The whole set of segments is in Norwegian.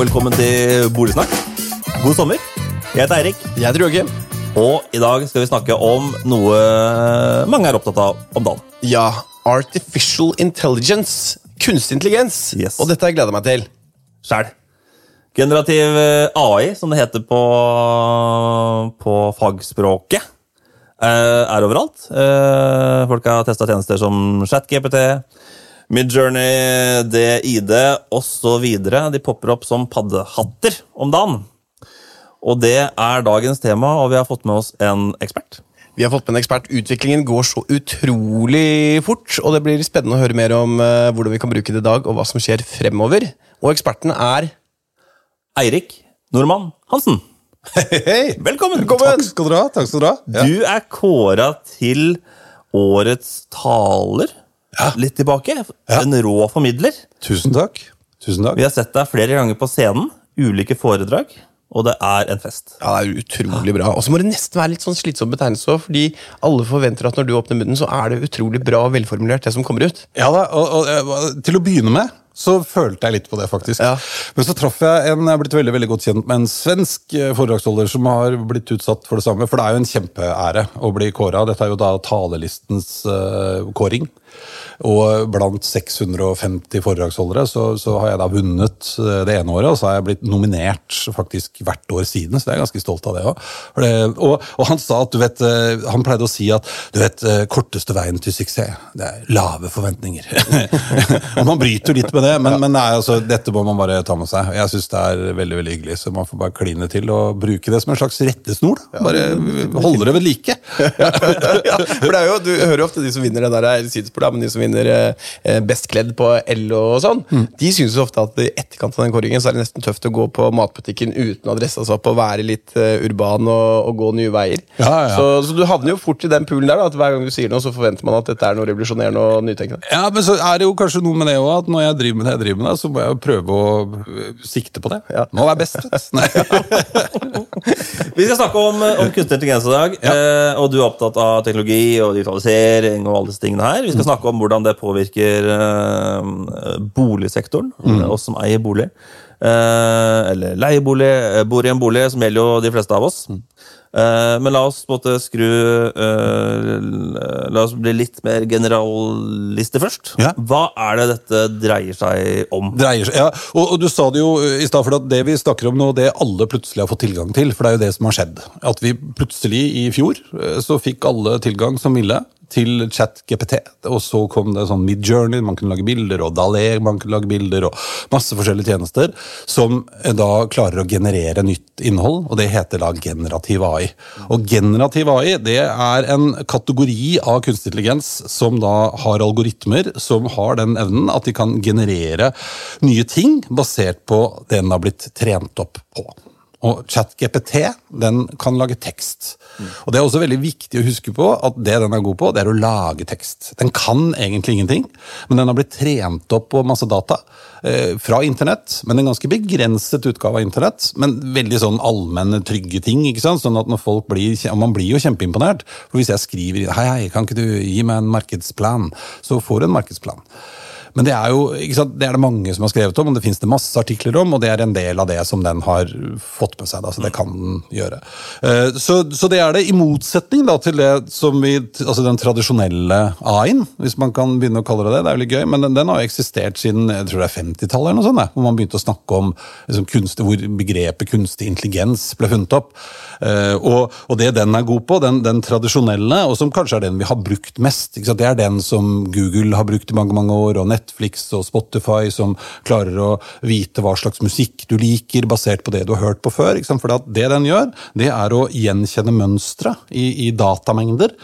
velkommen til Boligsnakk. God sommer. Jeg heter Eirik, Jeg heter Joakim. og i dag skal vi snakke om noe mange er opptatt av om dagen. Ja, Artificial Intelligence. Kunstig intelligens. Yes. Og dette har jeg gleda meg til. Sjæl. Generativ eh, AI, som det heter på, på fagspråket, eh, er overalt. Eh, Folk har testa tjenester som ChatGPT, Midjourney, DID osv. De popper opp som paddehatter om dagen. Og det er dagens tema, og vi har fått med oss en ekspert. Vi har fått med en ekspert. Utviklingen går så utrolig fort, og det blir spennende å høre mer om eh, hvordan vi kan bruke det i dag, og hva som skjer fremover. Og eksperten er Eirik Normann Hansen. Hei! Velkommen! Takk skal dere ha. takk skal dere ha. Ja. Du er kåra til årets taler. Litt tilbake. Ja. En rå formidler. Tusen takk. Tusen takk. Vi har sett deg flere ganger på scenen. Ulike foredrag. Og det er en fest. Ja, det er utrolig bra. Og så må det nesten være litt sånn slitsom betegnelse òg, fordi alle forventer at når du åpner munnen, så er det utrolig bra og velformulert, det som kommer ut. Ja da, og, og, eh, Til å begynne med så følte jeg litt på det, faktisk. Ja. Men så traff jeg en jeg er blitt veldig veldig godt kjent med en svensk eh, foredragsholder som har blitt utsatt for det samme. For det er jo en kjempeære å bli kåra. Dette er jo da talelistens uh, kåring. Og blant 650 foredragsholdere så, så har jeg da vunnet eh, det ene året, og så har jeg blitt nominert faktisk hvert år siden, så jeg er ganske stolt av det òg. Og, og han sa at du vet, eh, han pleide å si at du vet, eh, korteste veien til suksess, det er lave forventninger. og man bryter litt med det, men, men er altså, dette må man bare ta med seg. Jeg syns det er veldig veldig hyggelig, så man får bare kline til og bruke det som en slags rettesnor. da. Bare holde det ved like. ja, for det er jo, Du hører jo ofte de som vinner det der sidespor, men de som vinner eh, Best kledd på LO og sånn, de syns ofte at i etterkant av den kåringen så er det nesten tøft å gå på matbutikken uten å dresse seg opp og være litt eh, urban og, og gå nye veier. Ja, ja. Så, så du havner jo fort i den poolen der, da, at hver gang du sier noe, så forventer man at dette er noe revolusjonerende og nytenkende. Ja, men så er det jo kanskje noe med det òg, at når jeg driver med det jeg driver med, det, så må jeg jo prøve å sikte på det. Ja. Må være best. Nei. Vi skal snakke om, om kunstig intelligens i dag. Eh, og du er opptatt av teknologi og digitalisering og alle disse tingene her. Vi skal snakke om hvordan det påvirker eh, boligsektoren, oss som eier bolig. Eh, eller leiebolig, eh, bor i en bolig, som gjelder jo de fleste av oss. Eh, men la oss på en måte skru eh, La oss bli litt mer generalister først. Ja. Hva er det dette dreier seg om? Dreier seg, ja. og, og du sa det jo i stad, for det vi snakker om nå, det alle plutselig har fått tilgang til. For det er jo det som har skjedd. At vi plutselig i fjor eh, så fikk alle tilgang som ville til ChatGPT. Og så kom det sånn Midjourney, man kunne lage bilder, og Dalé, man kunne lage bilder, og masse forskjellige tjenester som da klarer å generere nytt innhold, og det heter da generativ AI. Og generativ AI det er en kategori av kunstig intelligens som da har algoritmer som har den evnen at de kan generere nye ting basert på det den har blitt trent opp på. Og ChatGPT den kan lage tekst. Og Det er også veldig viktig å huske på at det den er god på, det er å lage tekst. Den kan egentlig ingenting, men den har blitt trent opp på masse data eh, fra internett. Men en ganske begrenset utgave av internett, men veldig sånn allmenne, trygge ting. ikke sant? Sånn at når folk blir, og Man blir jo kjempeimponert. For Hvis jeg skriver hei, hei, kan ikke du gi meg en markedsplan, så får du en markedsplan. Men det er jo sant, det er det mange som har skrevet om, og det finnes det masse artikler om, og det er en del av det som den har fått med seg. Da, så det kan den gjøre. Eh, Så, så det er det, i motsetning da, til det som vi, altså den tradisjonelle AI-en, hvis man kan begynne å kalle det det. Det er jo litt gøy, men den, den har jo eksistert siden jeg tror det er 50-tallet, eller noe sånt, da, hvor man begynte å snakke om liksom, kunst, hvor begrepet kunstig intelligens ble funnet opp. Eh, Og, og det den er god på, den, den tradisjonelle, og som kanskje er den vi har brukt mest, det er den som Google har brukt i mange mange år, og Netflix og Spotify, som klarer å vite hva slags musikk du liker, basert på det du har hørt på før. Ikke sant? For det den gjør, det er å gjenkjenne mønstre i, i datamengder,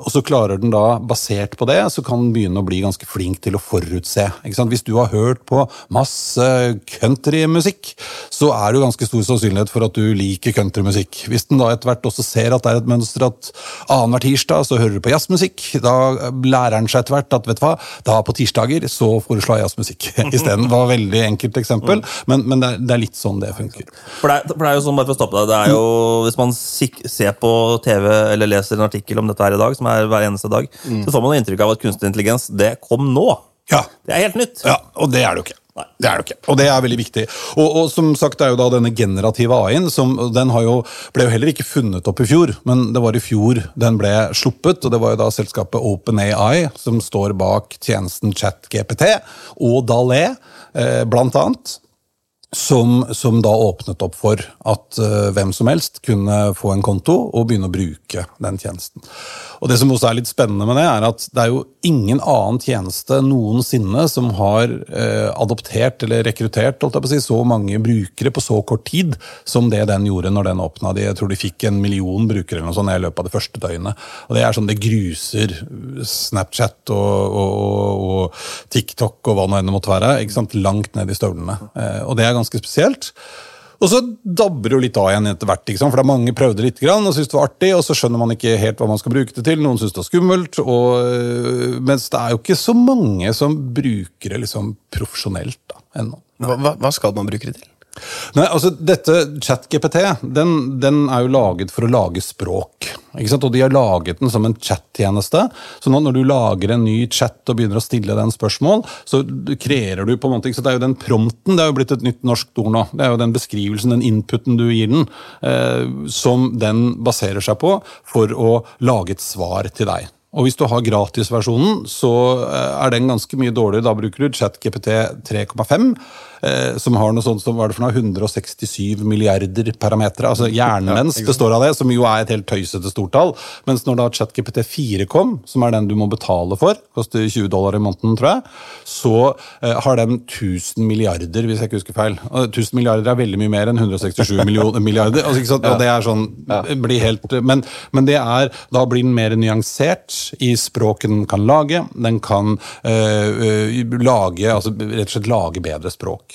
og så klarer den da, basert på det, så kan den begynne å bli ganske flink til å forutse. Ikke sant? Hvis du har hørt på masse countrymusikk, så er det jo ganske stor sannsynlighet for at du liker countrymusikk. Hvis den da etter hvert også ser at det er et mønster at annenhver tirsdag så hører du på jazzmusikk, da lærer den seg etter hvert at vet du hva, da på tirsdager så foreslår jeg jazzmusikk isteden. Det var veldig enkelt eksempel, men, men det, er, det er litt sånn det funker. For det, er, for det er jo sånn, bare for å stoppe deg, det er jo, Hvis man ser på TV eller leser en artikkel om dette her i dag, som er hver eneste dag, så får man inntrykk av at kunstig intelligens det kom nå. Ja. Det er helt nytt. Ja, og det er det jo ikke. Det er det ikke. Og det er veldig viktig. Og, og som sagt, er jo da denne generative AI-en som den jo, ble jo heller ikke funnet opp i fjor, men det var i fjor den ble sluppet. Og det var jo da selskapet OpenAI som står bak tjenesten ChatGPT og Dalé, eh, blant annet. Som, som, da åpnet opp for at uh, hvem som helst kunne få en konto og begynne å bruke den tjenesten. Og Det som også er litt spennende med det, er at det er jo ingen annen tjeneste noensinne som har eh, adoptert eller rekruttert si, så mange brukere på så kort tid som det den gjorde når den åpna. Jeg tror de fikk en million brukere eller noe sånt i løpet av det første døgnet. Og Det er sånn det gruser Snapchat og, og, og TikTok og hva nå enn det måtte være, langt ned i støvlene. Eh, og det er ganske spesielt. Og så dabber det jo litt av igjen etter hvert. For det er mange prøvde litt grann, og syntes det var artig, og så skjønner man ikke helt hva man skal bruke det til. Noen syns det er skummelt. Og, øh, mens det er jo ikke så mange som bruker det liksom profesjonelt da, ennå. Hva, hva skal man bruke det til? Nei, altså dette ChatGPT den, den, er jo laget for å lage språk. ikke sant? Og de har laget den som en chattjeneste. Så når du lager en ny chat og begynner å stille den spørsmål, så kreerer du på en måte, ikke sant? Det er jo den prompten, det er jo blitt et nytt norsk ord nå. Det er jo den beskrivelsen, den inputen du gir den, eh, som den baserer seg på for å lage et svar til deg. Og hvis du har gratisversjonen, så eh, er den ganske mye dårligere. Da bruker du ChatGPT 3,5. Eh, som har noe sånt som var det for noe, 167 milliarder parametere. Altså Hjernen dens ja, består av det, som jo er et helt tøysete stortall. Mens når da ChatGPT 4 kom, som er den du må betale for, koster 20 dollar i måneden, tror jeg, så eh, har den 1000 milliarder, hvis jeg ikke husker feil. 1000 milliarder er veldig mye mer enn 167 milliarder. Altså, og det er sånn, blir helt, men, men, det er, da blir den mer nyansert i språket den kan lage. Den kan øh, lage, altså rett og slett lage bedre språk.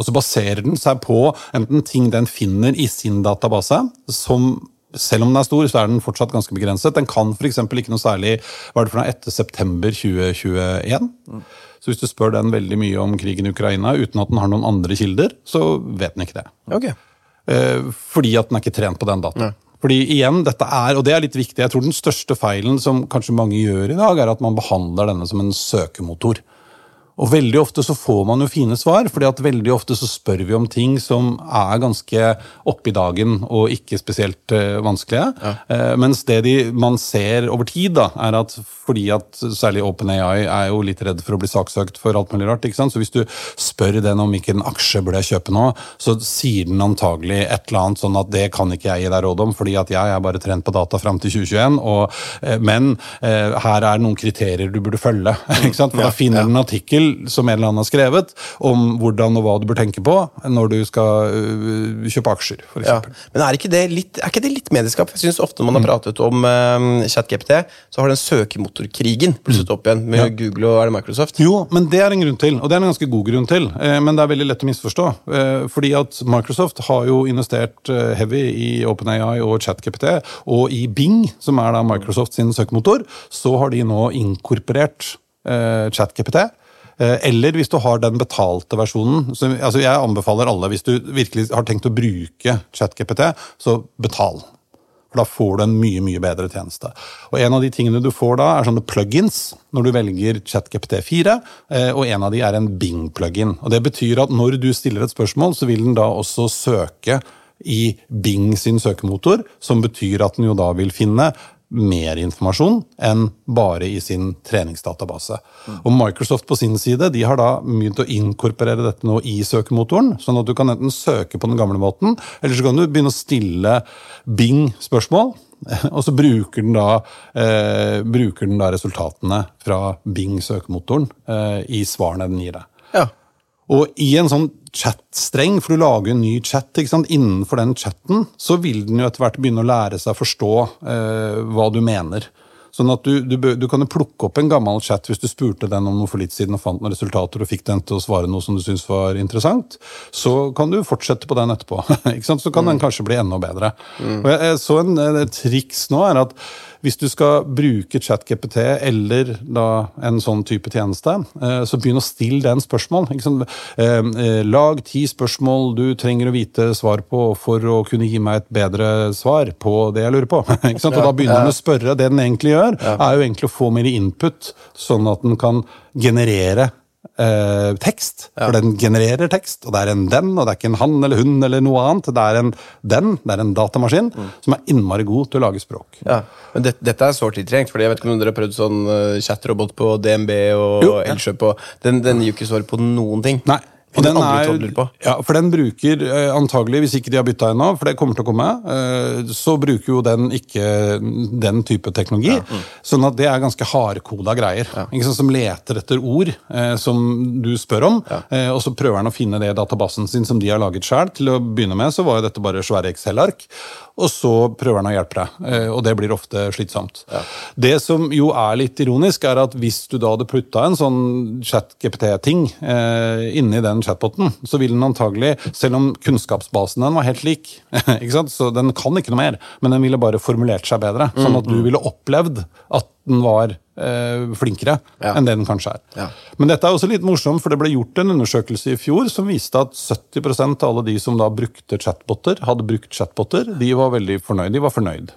Og så baserer den seg på enten ting den finner i sin database, som selv om den er stor, så er den fortsatt ganske begrenset. Den kan f.eks. ikke noe særlig hva er det for noe, etter september 2021. Mm. Så hvis du spør den veldig mye om krigen i Ukraina uten at den har noen andre kilder, så vet den ikke det. Okay. Eh, fordi at den er ikke trent på den dataen. Fordi igjen, dette er, og det er litt viktig, jeg tror Den største feilen som kanskje mange gjør i dag, er at man behandler denne som en søkemotor. Og veldig ofte så får man jo fine svar, fordi at veldig ofte så spør vi om ting som er ganske oppe i dagen og ikke spesielt uh, vanskelige. Ja. Uh, mens det de, man ser over tid, da, er at fordi at særlig OpenAI er jo litt redd for å bli saksøkt for alt mulig rart. ikke sant? Så hvis du spør den om hvilken aksje burde jeg kjøpe nå, så sier den antagelig et eller annet sånn at det kan ikke jeg gi deg råd om, fordi at jeg er bare trent på data fram til 2021, og, uh, men her er noen kriterier du burde følge. ikke sant? For da finner den en artikkel som en eller annen har skrevet, om hvordan og hva du bør tenke på når du skal uh, kjøpe aksjer. For ja. Men er ikke, det litt, er ikke det litt medieskap? Jeg synes ofte Når man har mm. pratet om uh, ChatGPT, så har den søkemotorkrigen plusset opp igjen med ja. Google og er det Microsoft. Jo, men det er en grunn til, og det er en ganske god grunn til. Uh, men det er veldig lett å misforstå. Fordi at Microsoft har jo investert heavy i OpenAI og ChatGPT, og i Bing, som er da Microsoft sin søkemotor, så har de nå inkorporert ChatGPT. Eh, eller hvis du har den betalte versjonen. Så, altså jeg anbefaler alle, hvis du virkelig har tenkt å bruke ChatGPT, så betal. For da får du en mye mye bedre tjeneste. Og En av de tingene du får da, er sånne plugins når du velger ChatGPT 4. Eh, og en av de er en Bing-plugin. Og Det betyr at når du stiller et spørsmål, så vil den da også søke i Bing sin søkemotor, som betyr at den jo da vil finne mer informasjon enn bare i sin treningsdatabase. Og Microsoft på sin side de har da begynt å inkorporere dette nå i søkemotoren. Sånn at du kan enten søke på den gamle måten, eller så kan du begynne å stille Bing spørsmål. Og så bruker den da, eh, bruker den da resultatene fra Bing søkemotoren eh, i svarene den gir deg. Ja. Og i en sånn chatstreng, for du lager en ny chat innenfor den chatten, så vil den jo etter hvert begynne å lære seg å forstå eh, hva du mener. Sånn at du, du, du, kan jo plukke opp en gammel chat hvis du spurte den om noe for litt siden og fant noen resultater og fikk den til å svare noe som du syntes var interessant. Så kan du fortsette på den etterpå. Så kan mm. den kanskje bli enda bedre. Mm. Og jeg, jeg så en, et triks nå er at hvis du skal bruke ChatGPT eller da en sånn type tjeneste, eh, så begynn å stille den spørsmål. Eh, eh, lag ti spørsmål du trenger å vite svar på for å kunne gi meg et bedre svar på det jeg lurer på. Og da begynner den å spørre. Det den egentlig gjør, er jo egentlig å få mer input, sånn at den kan generere eh, tekst. For den genererer tekst, og det er en den, og det er ikke en han eller hun eller noe annet. Det er en den, det er en datamaskin som er innmari god til å lage språk. Ja, men det, Dette er sårt tiltrengt. fordi jeg vet ikke om dere har prøvd sånn uh, chatrobot på DNB og Jo, ja. Elkjøp. og Den, den gir jo ikke svar på noen ting. Nei. Og den er, ja, for den bruker eh, antagelig, hvis ikke de har bytta ennå, for det kommer til å komme, eh, så bruker jo den ikke den type teknologi. Sånn at det er ganske hardkoda greier. Ikke Sånn, Som leter etter ord eh, som du spør om, eh, og så prøver han å finne det i databasen sin som de har laget sjøl. Til å begynne med så var jo dette bare svære Excel-ark. Og så prøver han å hjelpe deg, eh, og det blir ofte slitsomt. Det som jo er litt ironisk, er at hvis du da hadde putta en sånn chat-GPT-ting inni den chatboten, så vil den antagelig, selv om kunnskapsbasen den var helt lik, så den kan ikke noe mer, men den ville bare formulert seg bedre. Sånn at du ville opplevd at den var eh, flinkere Ja. enn det den kanskje er. Ja. Men dette er også litt morsomt, for det ble gjort en undersøkelse i fjor som viste at 70% av alle de som da brukte chatboter, hadde brukt chatboter, de var veldig fornøyd. De var fornøyd.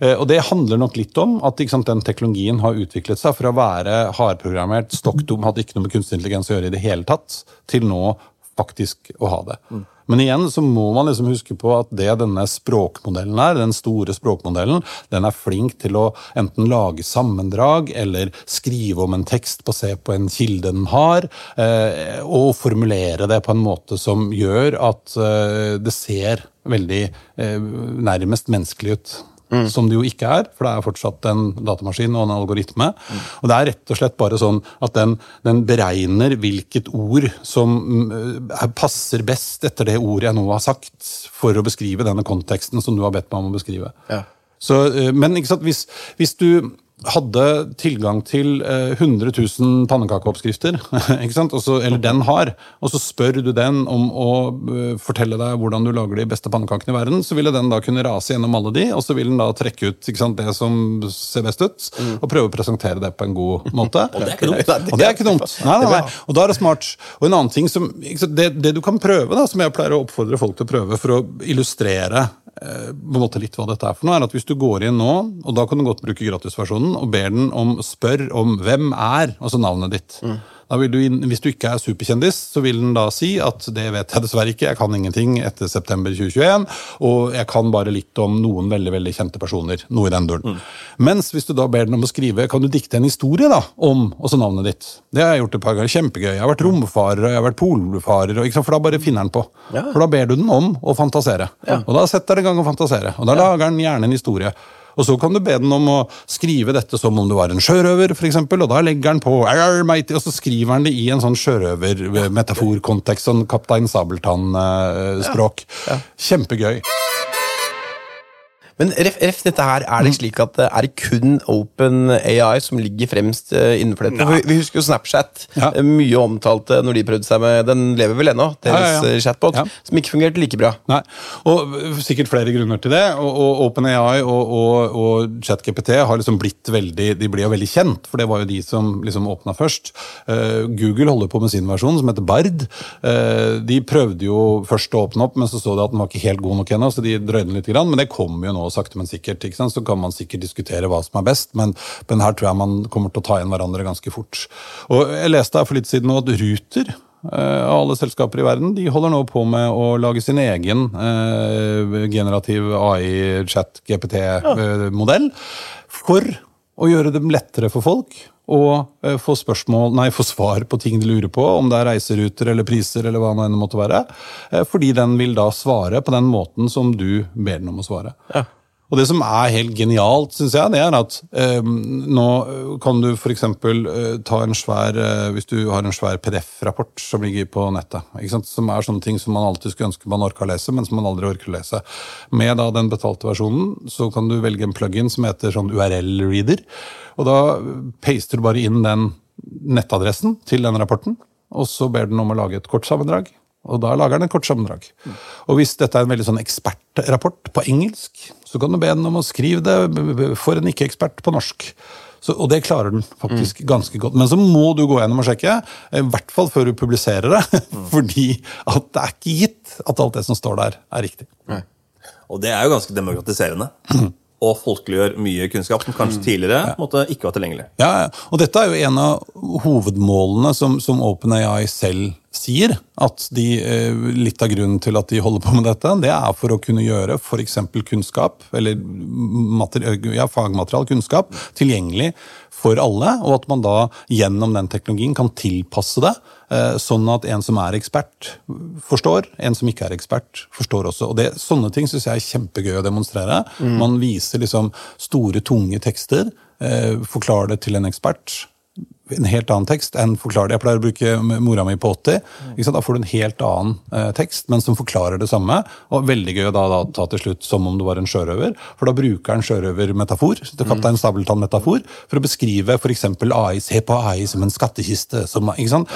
Eh, og det handler nok litt om at sant, den teknologien har utviklet seg fra å være hardprogrammert, stokk dum, hadde ikke noe med kunstig intelligens å gjøre i det hele tatt, til nå faktisk å ha det. Men igjen så må man liksom huske på at det denne språkmodellen er, den store språkmodellen, den er flink til å enten lage sammendrag eller skrive om en tekst basert på en kilde den har, eh, og formulere det på en måte som gjør at eh, det ser veldig eh, nærmest menneskelig ut. Som det jo ikke er, for det er fortsatt en datamaskin og en algoritme. Og det er rett og slett bare sånn at den, den beregner hvilket ord som mm, er- passer best etter det ordet jeg nå har sagt, for å beskrive denne konteksten som du har bedt meg om å beskrive. Ja. Så, eh, men hvis, hvis du hadde tilgang til eh, 100 000 pannekakeoppskrifter, ikke sant? Og eller den har, og så spør du den om å eh, fortelle deg hvordan du lager de beste pannekakene i verden, så ville den da kunne rase gjennom alle de, og så vil den da trekke ut ikke sant, det som ser best ut, og prøve å presentere det på en god måte. Og det er ikke dumt. Og det er ikke dumt. Nei, nei, nei. Og da er det smart. Og en annen ting som, sant, det, det du kan prøve, da, som jeg pleier å oppfordre folk til å prøve for å illustrere eh, på en måte litt hva dette er for noe, er at hvis du går inn nå, og da kan du godt bruke gratisversjonen, og ber den om spør om hvem er, altså navnet ditt. Vil du inn, hvis du ikke er superkjendis, så vil den da si at det vet jeg dessverre ikke, jeg kan ingenting etter september 2021, og jeg kan bare litt om noen veldig veldig kjente personer. Noe i den duren. Mens hvis du da ber den om å skrive, kan du dikte en historie da, om også navnet ditt. Det har jeg gjort et par ganger. Kjempegøy. Jeg har vært romfarer, og jeg har vært polfarer, og for da bare finner den på. For da ber du den om å fantasere. Og da setter den i gang å fantasere. Og da lager den gjerne en historie. Og så kan du be den om å skrive dette som om du var en sjørøver, for eksempel, og da legger den på og så skriver han det i en sånn sjørøvermetaforkontekst, sånn Kaptein Sabeltann-språk. Kjempegøy. Men ref, ref dette her, er Mm. det slik at det er det kun Open AI som ligger fremst eh, innenfor dette? Vi, vi husker jo Snapchat, Ja. eh, mye omtalt eh, når de prøvde seg med Den lever vel ennå, deres Ja, ja, eh, chatbot, som ikke fungerte like bra. Nei, og Sikkert flere grunner til det. og, og OpenAI og, og, og ChatGPT har liksom blitt veldig de blir jo veldig kjent, for det var jo de som liksom åpna først. Uh, Google holder på med sin versjon, som heter Bard. Uh, de prøvde jo først å åpne opp, men så så de at den var ikke helt god nok ennå, så de drøyde den litt. Grann, men det kommer jo nå sakte, men sikkert. Så kan man sikkert diskutere hva som er best, men, men her tror jeg man kommer til å ta igjen hverandre ganske fort. Og Jeg leste her for litt siden nå at Ruter eh, av alle selskaper i verden, de holder nå på med å lage sin egen eh, generativ AI-chat-GPT-modell for å gjøre det lettere for folk å eh, få spørsmål, nei, få svar på ting de lurer på, om det er reiseruter eller priser eller hva det enn måtte være. eh, Fordi den vil da svare på den måten som du ber den om å svare. Og det som er helt genialt, syns jeg, det er at eh, nå kan du f.eks. Eh, ta en svær eh, Hvis du har en svær PDF-rapport som ligger på nettet, som er sånne ting som man alltid skulle ønske man orka å lese, men som man aldri orker å lese. Med da den betalte versjonen så kan du velge en plugin som heter sånn URL-reader. Og da paster du bare inn den nettadressen til den rapporten, og så ber den om å lage et kort sammendrag. Og da lager den et kort sammendrag. Og hvis dette er en veldig sånn ekspertrapport på engelsk, så kan du be den om å skrive det for en ikke-ekspert på norsk. Så, og det klarer den faktisk ganske godt. Men så må du gå gjennom og sjekke, i hvert fall før du publiserer det. Fordi at det er ikke gitt at alt det som står der, er riktig. Og det er jo ganske demokratiserende. og folkeliggjør mye kunnskap som kanskje tidligere måtte ikke var tilgjengelig. Ja, ja. og dette er jo en av hovedmålene som, som OpenAI selv sier. At de, eh, litt av grunnen til at de holder på med dette, det er for å kunne gjøre f.eks. kunnskap, eller ja, fagmaterial kunnskap, tilgjengelig for alle, og at man da gjennom den teknologien kan tilpasse det, eh, sånn at en som er ekspert, forstår, en som ikke er ekspert, forstår også. Og det, Sånne ting syns jeg er kjempegøy å demonstrere. Man viser liksom store, tunge tekster, eh, forklarer det til en ekspert en helt annen tekst enn forklarer det. Jeg pleier å bruke mora mi på 80. Ikke sant? Da får du en helt annen eh, tekst, men som forklarer det samme. Og veldig gøy å da, da ta til slutt som om du var en sjørøver. For da bruker han sjørøvermetafor, Kaptein Sabeltann-metafor, for å beskrive f.eks. AI. Se på AI som en skattkiste. Som, sant?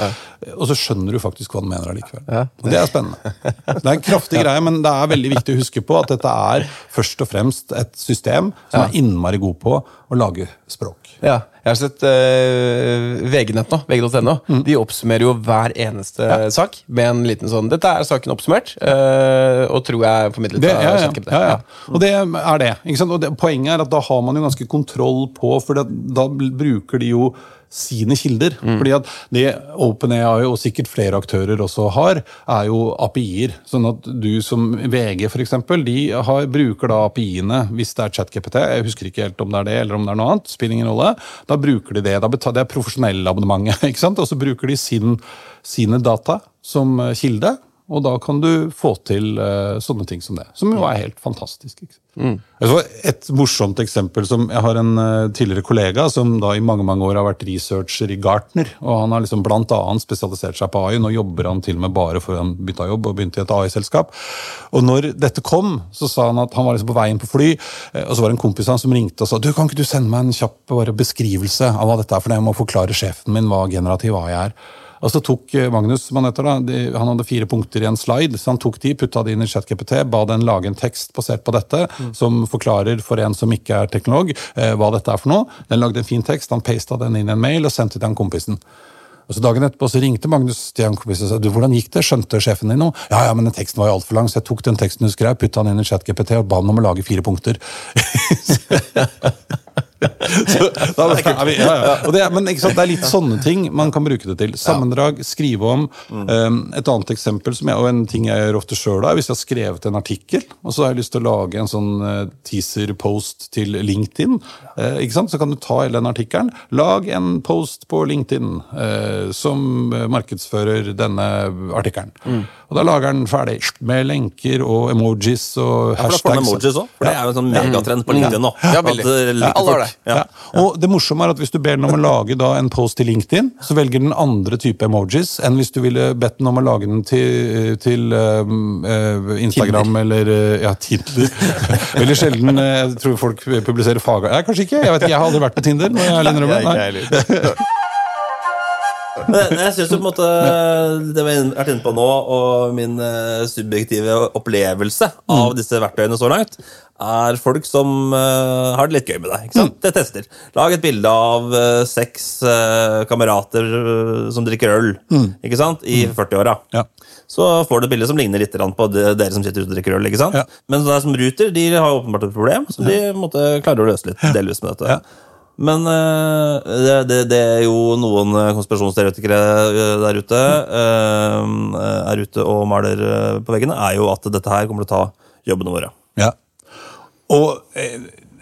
Og så skjønner du faktisk hva han mener allikevel. Og det er spennende. Det er en kraftig greie, men det er veldig viktig å huske på at dette er først og fremst et system som er innmari god på å lage språk. Ja, jeg har sett uh, VG-nett nå, VG.no. De oppsummerer jo hver eneste sak med en liten sånn Dette er saken oppsummert, uh, og tror jeg formidlet Det, ja, ja, ja, ja. Og det er det. Og det, Poenget er at da har man jo ganske kontroll på, for det, da bruker de jo sine kilder. Fordi at det OpenAI og sikkert flere aktører også har, er jo API-er. Sånn at du som VG for eksempel, de har, bruker da API-ene hvis det er ChatGPT. Jeg husker ikke helt om det er det eller om det er noe annet. spiller ingen rolle. Da bruker de det. Da betal, det er profesjonelle abonnementet. ikke sant? Og så bruker de sin, sine data som eh, kilde. Og da kan du få til uh, sånne ting som det. Som jo er helt fantastisk. Altså, et morsomt eksempel som Jeg har en uh, tidligere kollega som da i mange mange år har vært researcher i Gartner. og Han har liksom annet spesialisert seg på AI. Nå jobber han til og med bare for han bytta jobb og begynte i et AI-selskap. Og når dette kom, så sa han at han var liksom på veien på fly, eh, og så var det en kompis han som ringte og sa du, kan ikke du sende meg en kjapp bare beskrivelse av hva dette er, for jeg må forklare sjefen min hva generativ AI er. Og så tok eh, Magnus, som han heter da, de, han hadde fire punkter i en slide, så han tok de, putta de inn i ChatGPT, ba den lage en tekst basert på dette, som forklarer for en som ikke er teknolog, eh, hva dette er for noe. Den lagde en fin tekst, han pasta den inn i en mail og sendte til han kompisen. Og så Dagen etterpå så ringte Magnus til han kompisen og sa du, hvordan gikk det, skjønte sjefen din noe? Ja, ja, men den teksten var jo altfor lang, så jeg tok den teksten du skrev, putta den inn i ChatGPT og ba den om å lage fire punkter. Så, da er vi, ja, ja. Det, men sant, det er litt sånne ting man kan bruke det til. Sammendrag, skrive om. Um, et annet eksempel som jeg, og en ting jeg gjør ofte sjøl, er hvis jeg har skrevet en artikkel, og så har jeg lyst til å lage en sånn eh, teaser-post til LinkedIn. Uh? Så kan du ta hele den artikkelen. Lag en post på LinkedIn uh, som markedsfører denne artikkelen. Og da lager den ferdig med lenker og emojis og For da får den hashtags. emojis òg, for det er jo en sånn megatrend på LinkedIn nå. Ja. At, Ja, alle har det. Ja. Ja. Og det morsomme er at Hvis du ber den om å lage da en post til LinkedIn, så velger den andre type emojis enn hvis du ville bedt den om å lage den til, til uh, Instagram Instagram eller eh, ja, Tinder. Veldig sjelden eh, jeg tror folk publiserer fag... Ja, kanskje ikke, jeg vet ikke, jeg har aldri vært på Tinder. må jeg innrømme. Nei. Men jeg synes jo på en måte Det vi har vært inne på nå, og min eh, subjektive opplevelse av disse verktøyene så langt, er folk som uh, har det litt gøy med deg. ikke sant? Det tester. Lag et bilde av uh, seks uh, kamerater som drikker øl ikke sant? i 40-åra. Ja. Så får du et bilde som ligner litt på det, dere som sitter ute og drikker øl. ikke sant? Ja. Men sånne som Ruter de har åpenbart et problem, så de måtte klare å løse litt delvis med dette. Ja. Men det, det, det er jo noen konspirasjonsteoretikere der ute er ute og maler på veggene, er jo at dette her kommer til å ta jobbene våre. Ja. Og eh,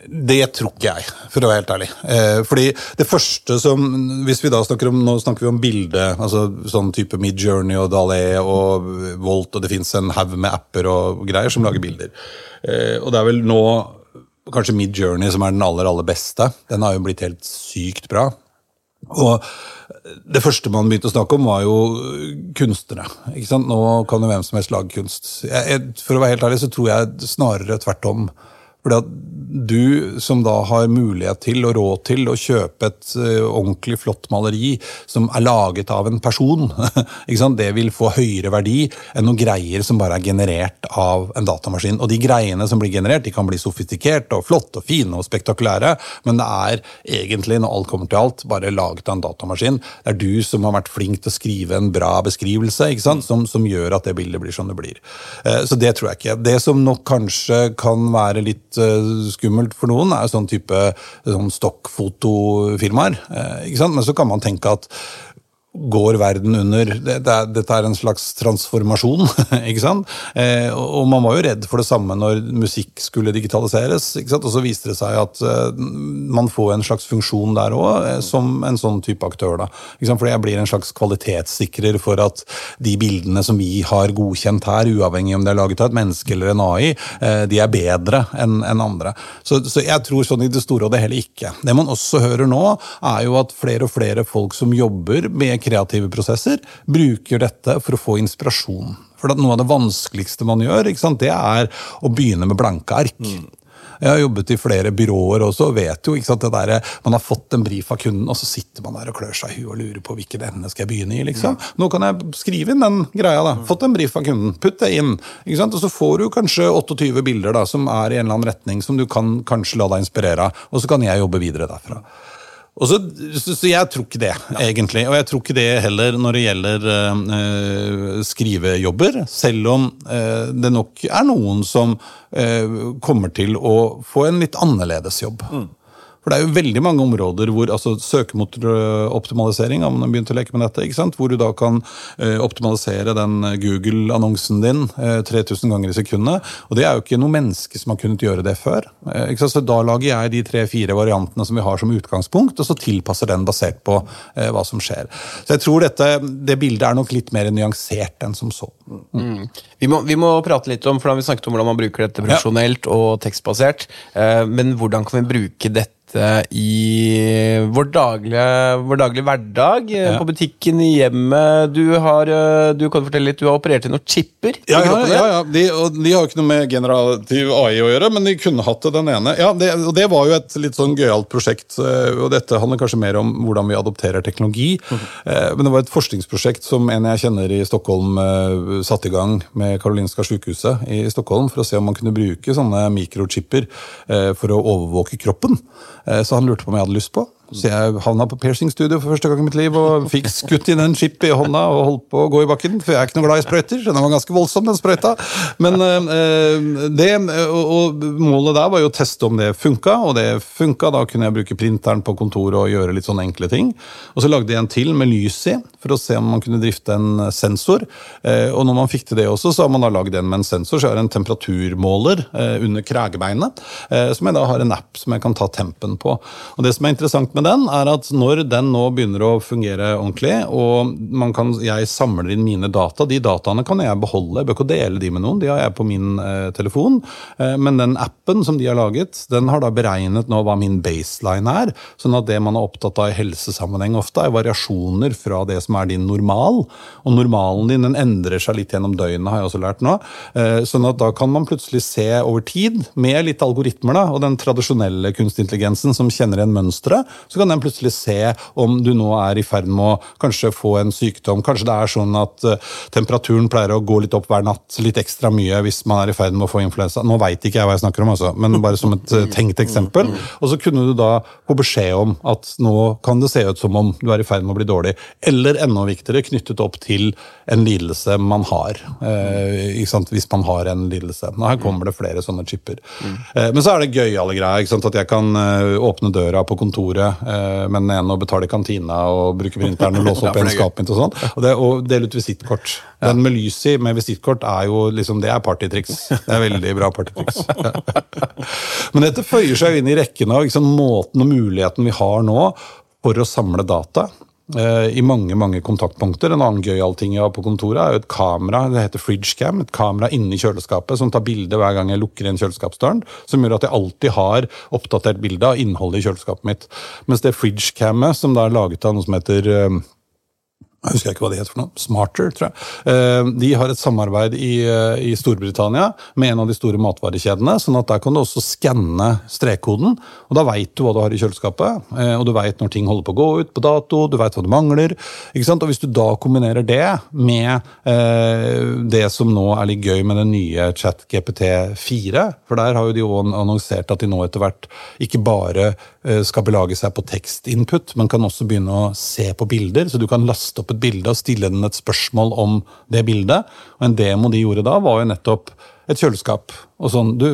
det tror ikke jeg, for å være helt ærlig. Eh, fordi det første som hvis vi da snakker om, Nå snakker vi om bilde, altså sånn type Midjourney og Dalé og Volt, og det fins en haug med apper og greier som lager bilder. Eh, og det er vel nå kanskje Midjourney som er den aller, aller beste. Den har jo blitt helt sykt bra. Og det første man begynte å snakke om, var jo kunstnere. ikke sant? Nå kan jo hvem som helst lage kunst. Jeg, for å være helt ærlig så tror jeg snarere tvert om. Fordi du som da har mulighet til og råd til å kjøpe et eh, ordentlig flott maleri som er laget av en person, det vil få høyere verdi enn noen greier som bare er generert av en datamaskin. Og de greiene som blir generert, de kan bli sofistikerte og flotte og fine og spektakulære, men det er egentlig, når alt kommer til alt, bare laget av en datamaskin. Det er du som har vært flink til å skrive en bra beskrivelse? Som, som gjør at det bildet blir som det blir. Eh, Så det tror jeg ikke. Det som nok kanskje kan være litt uh, skummelt for noen, er sånn type sånn stokkfotofirmaer. Ikke sant? Men så kan man tenke at går verden under Dette er en slags transformasjon. ikke sant? Eh, og man var jo redd for det samme når musikk skulle digitaliseres. ikke sant? Og så viste det seg at eh, man får en slags funksjon der òg, eh, som en sånn type aktør. da. Ikke sant? Fordi jeg blir en slags kvalitetssikrer for at de bildene som vi har godkjent her, uavhengig om det er laget av et menneske eller en AI, de er bedre enn en andre. Så jeg tror sånn i det store og det hele ikke. Det man også hører nå, er jo at flere og flere folk som jobber med kreative prosesser, bruker dette for å få inspirasjon. For Noe av det vanskeligste man gjør, det er å begynne med blanke ark. Mm. Jeg har jobbet i flere byråer også og vet jo ikke sant, det der, Man har fått en brief av kunden, og så sitter man der og klør seg i huet og lurer på hvilken ende skal jeg begynne i. liksom. Ja. Nå kan jeg skrive inn den greia. da. Fått en brief av kunden, putt det inn. ikke sant, Og så får du kanskje 28 bilder da, som er i en eller annen retning som du kan kanskje la deg inspirere av. Og så kan jeg jobbe videre derfra. Og så, så, Jeg tror ikke det, egentlig. Og jeg tror ikke det heller når det gjelder øh, skrivejobber. Selv om øh, det nok er noen som øh, kommer til å få en litt annerledes jobb. Mm. For det er jo veldig mange områder hvor altså søkemotoroptimalisering har man begynt å leke med dette, ikke sant? hvor du da kan eh, optimalisere den Google-annonsen din eh, 3000 ganger i sekundet. Og det er jo ikke noe menneske som har kunnet gjøre det før. Eh, ikke sant? Så Da lager jeg de tre-fire variantene som vi har som utgangspunkt, og så tilpasser den basert på eh, hva som skjer. Så jeg tror dette, det bildet er nok litt mer nyansert enn som så. Mm. Vi, må, vi, må, prate litt om, for da har vi snakket om hvordan man bruker dette profesjonelt ja. og tekstbasert, eh, men hvordan kan vi bruke dette i vår daglige, vår daglige hverdag. Eh, ja. På butikken, i hjemmet. Du har, eh, du kan fortelle litt, du har operert i noen chipper. Ja, ja, ja, ja. De, de, har jo ikke noe med generativ AI å gjøre, men de kunne hatt det, den ene. Ja, det, og det var jo et litt sånn gøyalt prosjekt. Eh, og Dette handler kanskje mer om hvordan vi adopterer teknologi. Mm. Men det var et forskningsprosjekt som en jeg kjenner i Stockholm satte i gang med Karolinska sykehuset i Stockholm for å se om man kunne bruke sånne mikrochipper for å overvåke kroppen. Eh, så han lurte på om jeg hadde lyst på. Så jeg havna på piercingstudio for første gang i mitt liv og fikk skutt inn en chip i hånda og holdt på å gå i bakken, for jeg er ikke noe glad i sprøyter. Den var ganske voldsom, den sprøyta. Men uh, det, og, og, målet der var jo å teste om det funka, og det funka. Da kunne jeg bruke printeren på kontoret og gjøre litt sånne enkle ting. Og så lagde jeg en til med lys i, for å se om man kunne drifte en sensor. Uh, og når man fikk til det også, så har man da lagd en med en sensor, så jeg har en temperaturmåler under kragebeinet, som jeg da har en app som jeg kan ta tempen på. Og det som er interessant med den, er at når den nå begynner å fungere ordentlig, og kan, jeg samler inn mine data De dataene kan jeg beholde, jeg bør ikke dele de med noen, de har jeg på min eh, telefon. Eh, men den appen som de har laget, den har da beregnet nå hva min baseline er. Sånn at det man er opptatt av i helsesammenheng ofte, er variasjoner fra det som er din normal. Og normalen din den endrer seg litt gjennom døgnet, har jeg også lært nå. Eh, sånn at da kan man plutselig se over tid, med litt algoritmer da, og den tradisjonelle kunstintelligensen som kjenner igjen mønsteret, så kan den plutselig se om du nå er i ferd med å kanskje få en sykdom. Kanskje det er sånn at uh, temperaturen pleier å gå litt opp hver natt, litt ekstra mye hvis man er i ferd med å få influensa. Nå veit ikke jeg hva jeg snakker om, altså, men bare som et uh, tenkt eksempel. Og så kunne du da få beskjed om at nå kan det se ut som om du er i ferd med å bli dårlig. Eller enda viktigere, knyttet opp til en lidelse man har. Uh, hvis man har en lidelse. Nå, her kommer det flere sånne chipper. men så er det gøyale greier. At jeg kan åpne døra på kontoret Eh, men en å betale kantina og bruke printeren og låse opp en skapet mitt og sånn. Og, det, og dele ut visittkort. Den med lys i med visittkort er jo liksom, det er partytriks. Det er veldig bra partytriks. Men dette føyer seg jo inn i rekken av liksom, måten og muligheten vi har nå for å samle data. Eh, i mange mange kontaktpunkter. En annen gøyal ting jeg har på kontoret, er jo et kamera det heter FridgeCam, et kamera inni kjøleskapet som tar bilde hver gang jeg lukker inn kjøleskapsdøren. Som gjør at jeg alltid har oppdatert bilde av innholdet i kjøleskapet mitt. Mens det FridgeCamet, som da er laget av noe som heter eh, jeg husker ikke hva de heter for noe. Smarter, tror jeg. Eh, de har et samarbeid i, eh, i, Storbritannia med en av de store matvarekjedene. sånn at der kan du også skanne strekkoden, og da veit du hva du har i kjøleskapet. Eh, og du veit når ting holder på å gå ut på dato, du veit hva du mangler. ikke sant? Og hvis du da kombinerer det med det som nå er litt gøy med den nye ChatGPT4, for der har jo de òg annonsert at de nå etter hvert ikke bare skal belage seg på tekstinput, men kan også begynne å se på bilder, så du kan laste opp et bilde og stille den et spørsmål om det bildet. Og En demo de gjorde da, var jo nettopp et kjøleskap og sånn du,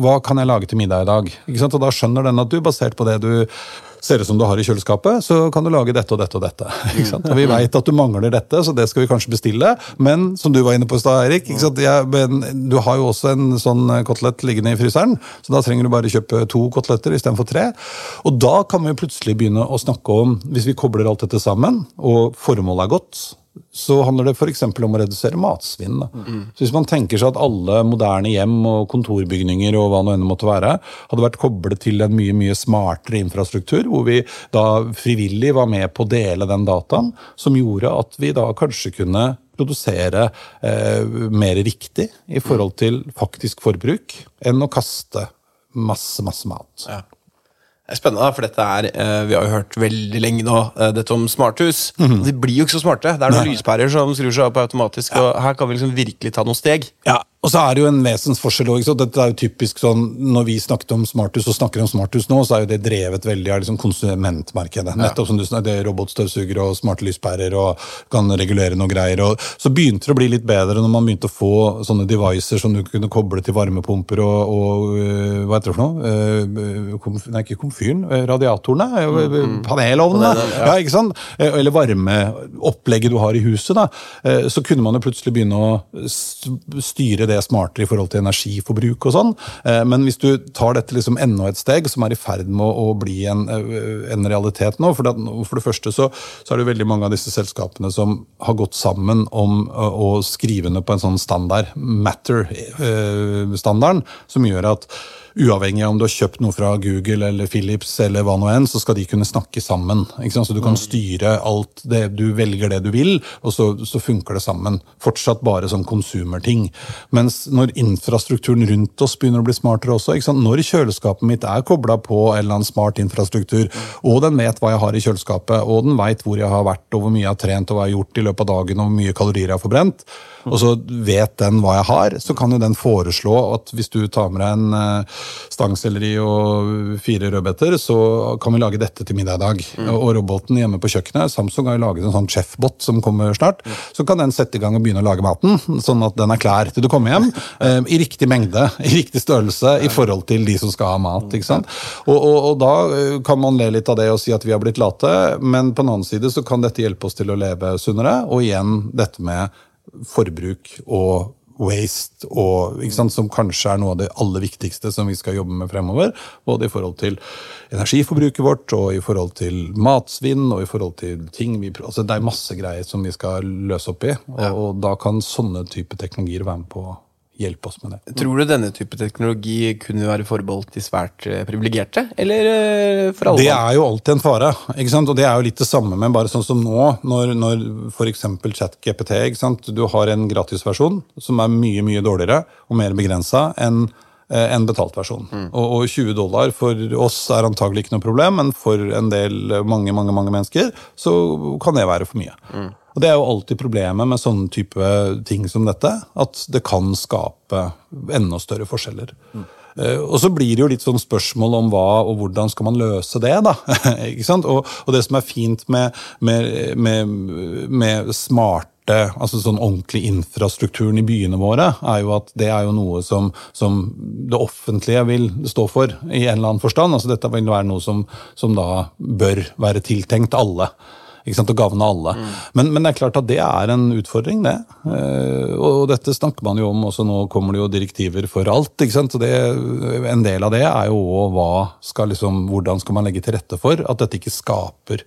Hva kan jeg lage til middag i dag? Ikke sant? Og da skjønner den at du, basert på det du ser ut som du har i kjøleskapet, så kan du lage dette og dette og dette. Og vi veit at du mangler dette, så det skal vi kanskje bestille. Men som du var inne på i stad, Erik? Jeg, du har jo også en sånn kotelett liggende i fryseren, så da trenger du bare kjøpe to koteletter istedenfor tre. Og da kan vi plutselig begynne å snakke om, hvis vi kobler alt dette sammen, og formålet er godt, så handler det f.eks. om å redusere matsvinn. Mm. Så Hvis man tenker seg at alle moderne hjem og kontorbygninger og hva nå enn måtte være, hadde vært koblet til en mye mye smartere infrastruktur, hvor vi da frivillig var med på å dele den dataen, som gjorde at vi da kanskje kunne produsere eh, mer riktig i forhold til faktisk forbruk, enn å kaste masse, masse mat. Ja. Det er spennende, for dette er, eh, vi har jo hørt veldig lenge nå eh, dette om smarthus. Og De blir jo ikke så smarte. Det er noen lyspærer som skrur seg opp automatisk, og her kan vi liksom virkelig ta noen steg. Ja, og så er det jo en vesensforskjell også? Dette er jo typisk sånn, Når vi snakket om smarthus og snakker om smarthus nå, så er jo det drevet veldig av liksom konsumentmarkedet. Nettopp som du snakker, det er robotstøvsugere og smarte lyspærer og kan regulere noe greier. Og så begynte det å bli litt bedre når man begynte å få sånne devices som du kunne koble til varmepumper og, og øh, hva heter det for noe? Øh, komf, nei, ikke komfyren. Radiatorene. Mm, Panelovnene. ja. ikke sant? Eh, Eller varmeopplegget du har i huset. da. Eh, Så kunne man jo plutselig begynne å styre det smartere i forhold til energiforbruk og sånn. Eh, Men hvis du tar dette liksom enda et steg, som er i ferd med å bli en, eh, en realitet nå For det, for det første så, så er det veldig mange av disse selskapene som har gått sammen om å, skrive ned på en sånn standard, Matter-standarden, som gjør at Uavhengig av om du har kjøpt noe fra Google eller Philips, eller hva nå enn, så skal de kunne snakke sammen. Så du kan styre alt det du velger det du vil, og så, så funker det sammen. Fortsatt bare som konsumerting. Mens når infrastrukturen rundt oss begynner å bli smartere også, når kjøleskapet mitt er kobla på en eller annen smart infrastruktur, og den vet hva jeg har i kjøleskapet, og den veit hvor jeg har vært, og hvor mye jeg har trent, og hva jeg har gjort i løpet av dagen, og hvor mye kalorier jeg har forbrent, og så vet den hva jeg har, så kan jo den foreslå at hvis du tar med deg en eh, stangselleri og fire rødbeter, så kan vi lage dette til middag i dag. Og roboten hjemme på kjøkkenet, Samsung har jo laget en sånn chefbot som kommer snart, så kan den sette i gang og begynne å lage maten, sånn at den er klar til du kommer hjem, eh, i riktig mengde, i riktig størrelse, i forhold til de som skal ha mat. ikke sant? Og, og, og da eh, kan man le litt av det og si at vi har blitt late, men på den annen side så kan dette hjelpe oss til å leve sunnere, og igjen dette med forbruk og waste, og, sant, som kanskje er noe av det aller viktigste som vi skal jobbe med fremover. Både i forhold til energiforbruket vårt, og i forhold til matsvinn, og i forhold til ting vi. Altså, det er masse greier som vi skal løse opp i, og, og da kan sånne type teknologier være med på hjelpe oss med det. Tror du denne type teknologi kunne være forbeholdt de svært eh, privilegerte, eller eh, for alle? Det er jo alltid en fare. ikke sant? Og det er jo litt det samme med bare sånn som nå, når, når f.eks. ChatGPT ikke sant? Du har en gratisversjon som er mye mye dårligere og mer begrensa enn eh, en betalt versjon. Og, og 20 dollar for oss er antagelig ikke noe problem, men for en del, mange mange, mange mennesker så kan det være for mye. Og Det er jo alltid problemet med sånne type ting som dette, at det kan skape enda større forskjeller. Mm. Og så blir det jo litt sånn spørsmål om hva og hvordan skal man løse det. da, ikke sant? Og, og det som er fint med, med, med, med smarte altså sånn ordentlig infrastrukturen i byene våre, er jo at det er jo noe som, som det offentlige vil stå for, i en eller annen forstand. altså Dette vil være noe som, som da bør være tiltenkt alle. Å gagne alle. Men, men det er klart at det er en utfordring, det. Eh, og dette snakker man jo om, også nå kommer det jo direktiver for alt. ikke sant, og det, En del av det er jo òg liksom, hvordan skal man legge til rette for at dette ikke skaper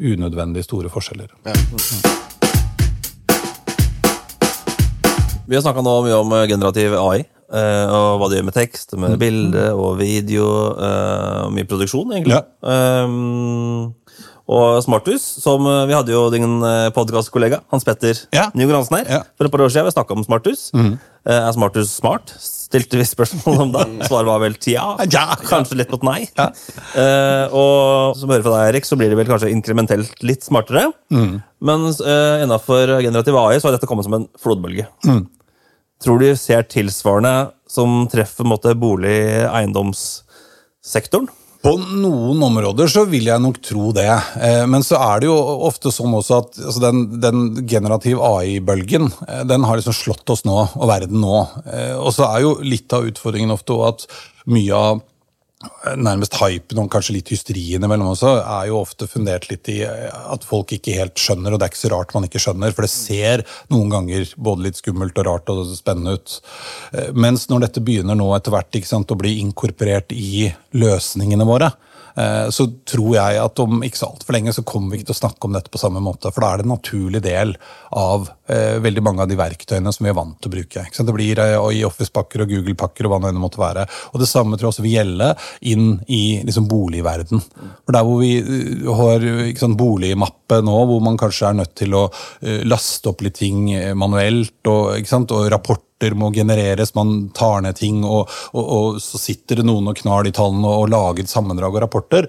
unødvendig store forskjeller. Vi har snakka mye om eh, generativ AI. eh, og hva det gjør med tekst, med bilde og video. og mye produksjon, egentlig. Um, og Smarthus, som eh, Vi hadde jo din podkastkollega Hans Petter Ja. Nygaard-Hansen her Ja. for et par år siden. Vi snakka om Smarthus. Mm. er Smarthus smart? Stilte vi spørsmål om det. Svaret var vel tja. Ja. Kanskje litt mot nei. Eh, og som hører fra deg, Erik, så blir det vel kanskje inkrementelt litt smartere. Men uh, innafor generativ AI så har dette kommet som en flodbølge. Tror du ser tilsvarende som treffer måte bolig- eiendomssektoren? På noen områder så vil jeg nok tro det. Eh, men så er det jo ofte sånn også at altså den, den generativ AI-bølgen eh, den har liksom slått oss nå, og verden nå. Eh, og så er jo litt av utfordringen ofte at mye av nærmest hypen og kanskje litt hysterien imellom også, er jo ofte fundert litt i at folk ikke helt skjønner, og det er ikke så rart man ikke skjønner, for det ser noen ganger både litt skummelt og rart og spennende ut. Eh, mens når dette begynner nå etter hvert sant, å bli inkorporert i løsningene våre, Eh, så tror jeg at om ikke så altfor lenge så kommer vi ikke til å snakke om dette på samme måte. For da er det en naturlig del av eh, veldig mange av de verktøyene som vi er vant til å bruke. Det blir eh, i Office-pakker og Google-pakker og hva det måtte være. Og det samme tror jeg også vil gjelde inn i liksom, boligverden. For der hvor vi har sant, boligmappe nå, hvor man kanskje er nødt til å laste opp litt ting manuelt, og, og rapport rapporter må genereres, man tar ned ting, og, og, og så sitter det noen og knar de tallene og, og lager sammendrag og rapporter.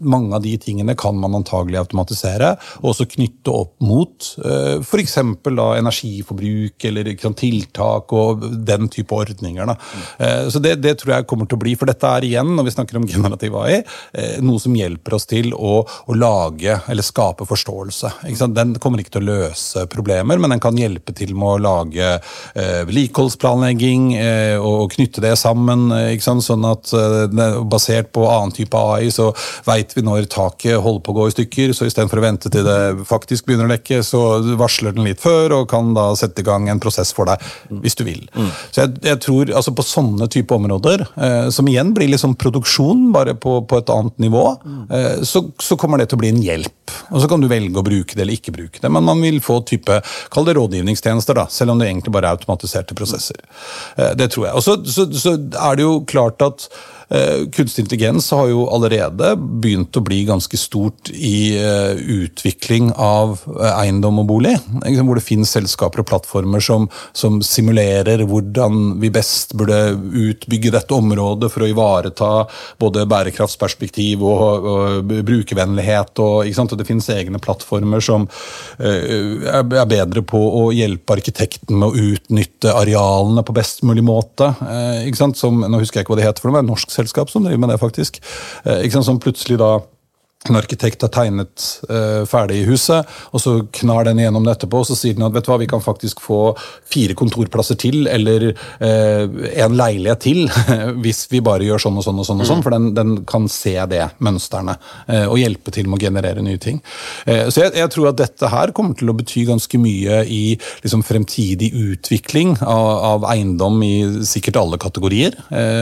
Mange av de tingene kan man antagelig automatisere, og også knytte opp mot uh, eh, f.eks. energiforbruk eller sant, tiltak og den type ordninger. Uh, så det, det, tror jeg kommer til å bli, for dette er igjen, når vi snakker om generativ AI, uh, noe som hjelper oss til å, å lage eller skape forståelse. Den kommer ikke til å løse problemer, men den kan hjelpe til med å lage uh, vedlikeholdsplanlegging eh, og knytte det sammen. Eh, sånn at eh, Basert på annen type AI så veit vi når taket holder på å gå i stykker. så Istedenfor å vente til det faktisk begynner å lekke, så varsler den litt før og kan da sette i gang en prosess for deg hvis du vil. Mm. Så jeg, jeg, tror altså På sånne type områder, eh, som igjen blir liksom produksjon, bare på, på et annet nivå, eh, så, så, kommer det til å bli en hjelp. Og Så kan du velge å bruke det eller ikke bruke det, men man vil få type, kall det rådgivningstjenester, da, selv om det egentlig bare er automatiserte prosesser. Eh, det tror jeg. Og så, så, så er det jo klart at kunstig intelligens har jo allerede begynt å bli ganske stort i eh, utvikling av eh, eiendom og bolig. Hvor det finnes selskaper og plattformer som, som simulerer hvordan vi best burde utbygge dette området for å ivareta både bærekraftsperspektiv og, og brukervennlighet. Og, og, det finnes egne plattformer som er bedre på å hjelpe arkitekten med å utnytte arealene på best mulig måte. Som, nå husker jeg ikke hva det heter, for det var norsk selskap selskap som driver med det, faktisk. Eh, Som plutselig da en arkitekt har tegnet uh, ferdig i huset, og så knar den igjennom det etterpå, og så sier den at vet du hva, vi kan faktisk få fire kontorplasser til, eller uh, en leilighet til, hvis vi bare gjør sånn og sånn og sånn, og sånn, mm. for den, den, kan se det, mønstrene, uh, og hjelpe til med å generere nye ting. så jeg, jeg, tror at dette her kommer til å bety ganske mye i liksom, fremtidig utvikling av, av, eiendom i sikkert alle kategorier,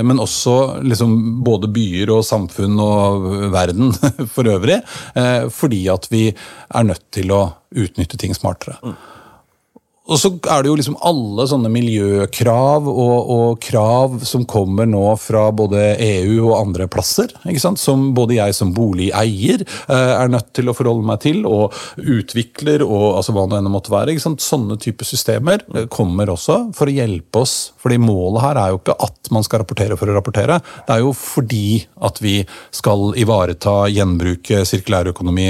men også liksom, både byer og samfunn og verden for øvrig, eh, fordi at vi er nødt til å utnytte ting smartere. Mm. Og så er det jo liksom alle sånne miljøkrav og, og, krav som kommer nå fra både EU og andre plasser. ikke sant? Som både jeg som boligeier eh, er nødt til å forholde meg til, og utvikler og altså hva det enn måtte være. ikke sant? Sånne typer systemer eh, kommer også for å hjelpe oss. fordi målet her er jo ikke at man skal rapportere for å rapportere. Det er jo fordi at vi skal ivareta, gjenbruke sirkulærøkonomi,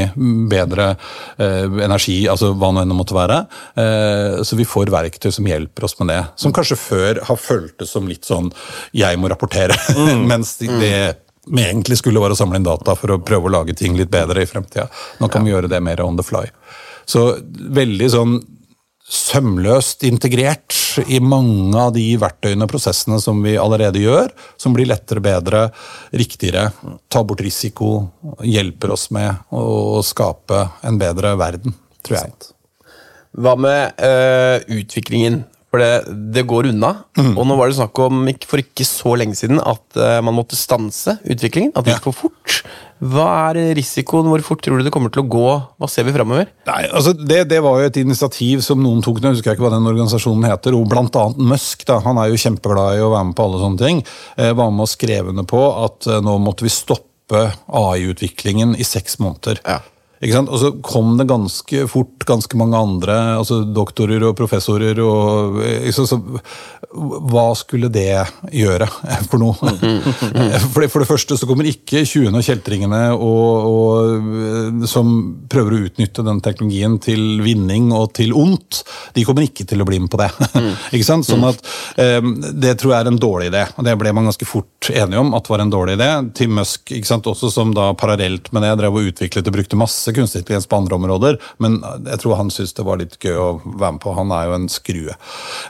bedre eh, energi, altså hva det enn måtte være. Eh, så vi får verktøy som hjelper oss med det. Som kanskje før har føltes som litt sånn 'jeg må rapportere', mm. mens det vi egentlig skulle være å samle inn data for å prøve å lage ting litt bedre i fremtida. Nå kan ja. vi gjøre det mer on the fly. Så veldig sånn sømløst integrert i mange av de verktøyene og prosessene som vi allerede gjør, som blir lettere, bedre, riktigere, tar bort risiko, hjelper oss med å skape en bedre verden, tror jeg. Hva med uh, utviklingen? For det, det går unna. Mm. Og nå var det snakk om for ikke så lenge siden at uh, man måtte stanse utviklingen. At det gikk for fort. Hva er risikoen? Hvor fort tror du det kommer til å gå? Hva ser vi framover? Altså, det, det, var jo et initiativ som noen tok, nå husker jeg ikke hva den organisasjonen heter, og annet Musk. Da, han er jo kjempeglad i å være med på alle sånne ting. Eh, var med og skrev under på at eh, nå måtte vi stoppe AI-utviklingen i seks måneder. Ja. Og så kom det ganske fort ganske mange andre, altså doktorer og professorer og så, så, Hva skulle det gjøre for noe? For det, for det første så kommer ikke 20 og kjeltringene og, og, som prøver å utnytte den teknologien til vinning og til ondt. De kommer ikke til å bli med på det. ikke sant? Sånn at um, Det tror jeg er en dårlig idé. og Det ble man ganske fort enige om at var en dårlig idé. Tim Musk, ikke sant? også som da parallelt med det drev og utviklet og brukte masse masse kunstig intelligens på andre områder, men jeg tror han syntes det var litt gøy å være med på. Han er jo en skrue.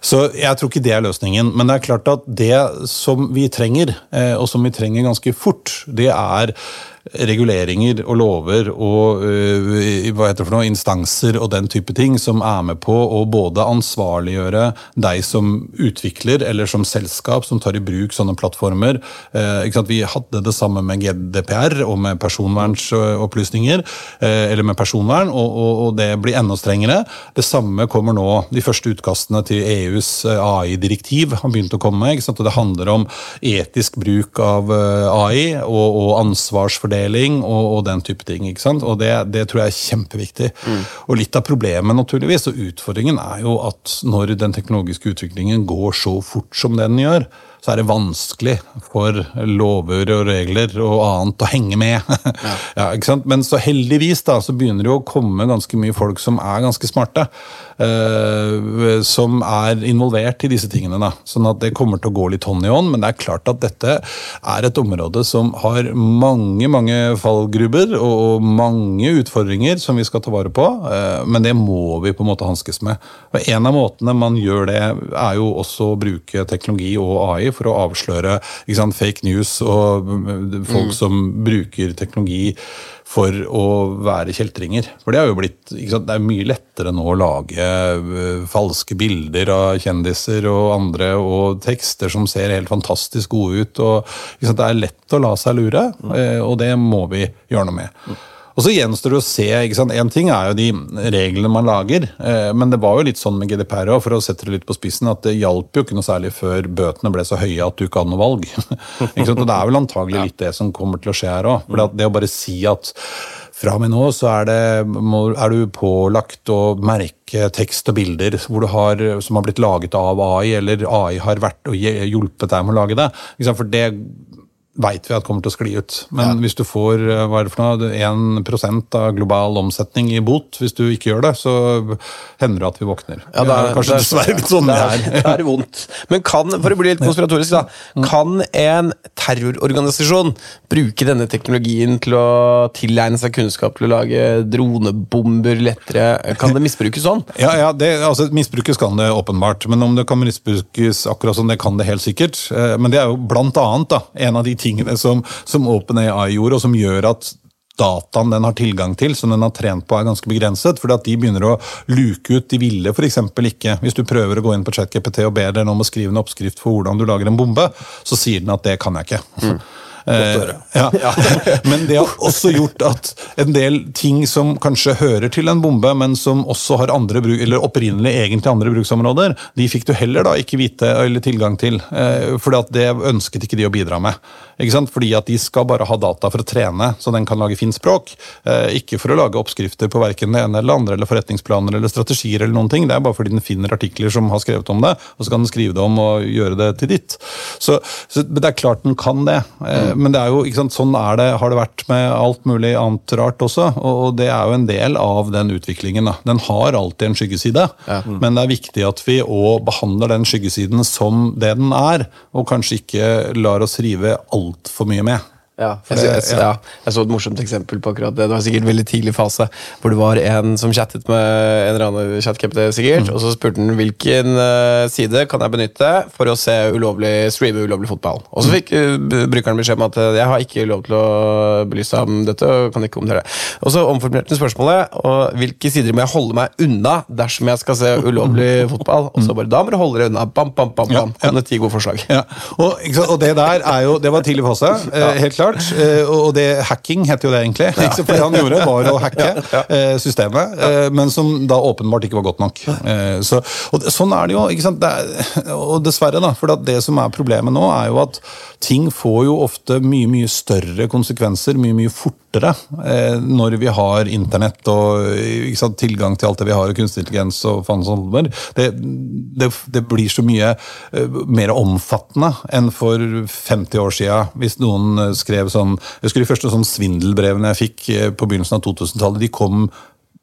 Så jeg tror ikke det er løsningen. Men det er klart at det som vi trenger, eh, og som vi trenger ganske fort, det er reguleringer og lover og uh, hva heter det for noe, instanser og den type ting som er med på å både ansvarliggjøre deg som utvikler eller som selskap som tar i bruk sånne plattformer. Uh, vi hadde det samme med GDPR og med personvernsopplysninger, uh, eller med personvern, og, og, og, det blir enda strengere. Det samme kommer nå. De første utkastene til EUs AI-direktiv har begynt å komme. og Det handler om etisk bruk av AI og, og ansvarsfordeling rollefordeling og, og, den type ting. ikke sant? Og det, det tror jeg er kjempeviktig. Mm. Og litt av problemet naturligvis, og utfordringen er jo at når den teknologiske utviklingen går så fort som den gjør, så er det vanskelig for lover og regler og annet å henge med. Ja. ja, ikke sant? Men så heldigvis da, så begynner det å komme ganske mye folk som er ganske smarte. Uh, som er involvert i disse tingene. da, Sånn at det kommer til å gå litt hånd i hånd. Men det er klart at dette er et område som har mange mange fallgrubber og mange utfordringer som vi skal ta vare på. Uh, men det må vi på en måte hanskes med. Og En av måtene man gjør det, er jo også å bruke teknologi og AI for å avsløre sant, fake news og mm, folk mm. som bruker teknologi for å være kjeltringer. For det er jo blitt Det er mye lettere nå å lage uh, falske bilder av kjendiser og andre, og tekster som ser helt fantastisk gode ut. og Det er lett å la seg lure, uh, og det må vi gjøre noe med. Og så gjenstår det å se. ikke sant? En ting er jo de reglene man lager, eh, men det var jo litt sånn med GDPR òg, for å sette det litt på spissen, at det hjalp jo ikke noe særlig før bøtene ble så høye at du ikke hadde noe valg. ikke sant? Og det er vel antagelig litt det som kommer til å skje her òg. For det å bare si at fra og med nå så er, det, er, du pålagt å merke tekst og bilder har, som har blitt laget av AI, eller AI har vært og hjulpet deg med å lage det. For det veit vi at kommer til å skli ut. Men ja. hvis du får eh, hva er det for noe, 1 av global omsetning i bot, hvis du ikke gjør det, så hender det at vi våkner. Ja, det er, kanskje dessverre litt sånn det er. Det er vondt. Men kan, for å bli litt konspiratorisk, da, mm. kan en terrororganisasjon bruke denne teknologien til å tilegne seg kunnskap til å lage dronebomber lettere? Kan det misbrukes sånn? Ja, ja det, altså, misbrukes kan det åpenbart. Men om det kan misbrukes akkurat sånn, det kan det helt sikkert. Eh, men det er jo blant annet da, en av de tingene som, som OpenAI gjorde, og som gjør at dataen den har tilgang til, som den har trent på, er ganske begrenset. fordi at de begynner å luke ut. De ville f.eks. ikke Hvis du prøver å gå inn på ChatGPT og ber den om å skrive en oppskrift for hvordan du lager en bombe, så sier den at det kan jeg ikke. Mm. Eh, ja. Men det har også gjort at en del ting som kanskje hører til en bombe, men som også har andre bruk, eller opprinnelig egentlig andre bruksområder, de fikk du heller da ikke vite eller tilgang til. Eh, for det ønsket ikke de å bidra med. Ikke sant? Fordi at de skal bare ha data for å trene, så den kan lage fint språk. Eh, ikke for å lage oppskrifter på verken det ene eller andre, eller forretningsplaner eller strategier. eller noen ting. Det er bare fordi den finner artikler som har skrevet om det, og så kan den skrive det om og gjøre det til ditt. Så, så Det er klart den kan det. Mm. Men det er jo, ikke sant, sånn er det, har det vært med alt mulig annet rart også. Og det er jo en del av den utviklingen. Da. Den har alltid en skyggeside, ja. mm. men det er viktig at vi òg behandler den skyggesiden som det den er, og kanskje ikke lar oss rive altfor mye med. Ja, jeg, jeg, ja, jeg, så et morsomt eksempel på akkurat det. Det var sikkert en veldig tidlig fase. Hvor det var en som chattet med en eller annen chatcapter, sikkert. Mm. Og så spurte han hvilken uh, side kan jeg benytte for å se ulovlig, streame ulovlig fotball. Og så fikk uh, brukeren beskjed om at uh, jeg har ikke lov til å belyse om dette. og kan ikke kommentere det. Og så omformulerte han spørsmålet. Og hvilke sider må jeg holde meg unna dersom jeg skal se ulovlig fotball? Og så bare da må du holde deg unna. Bam, bam, bam, bam. Kom det ti gode forslag. Ja. Og, og, det der er jo, det var tidlig fase, helt klart. Klart. Eh, og det hacking heter jo det egentlig. Ja. For det han gjorde, var å hacke eh, systemet, eh, men som da åpenbart ikke var godt nok. Så, og sånn er det jo. ikke sant? Det er, og dessverre, da. For det som er problemet nå, er jo at ting får jo ofte mye, mye større konsekvenser mye, mye fortere når vi har internett og sant, tilgang til alt det vi har, og kunstig intelligens og faen sånn. Det, det, det blir så mye mer omfattende enn for 50 år siden. Hvis noen eh, skrev sånn Jeg husker de første sånn svindelbrevene jeg fikk eh, på begynnelsen av 2000-tallet. De kom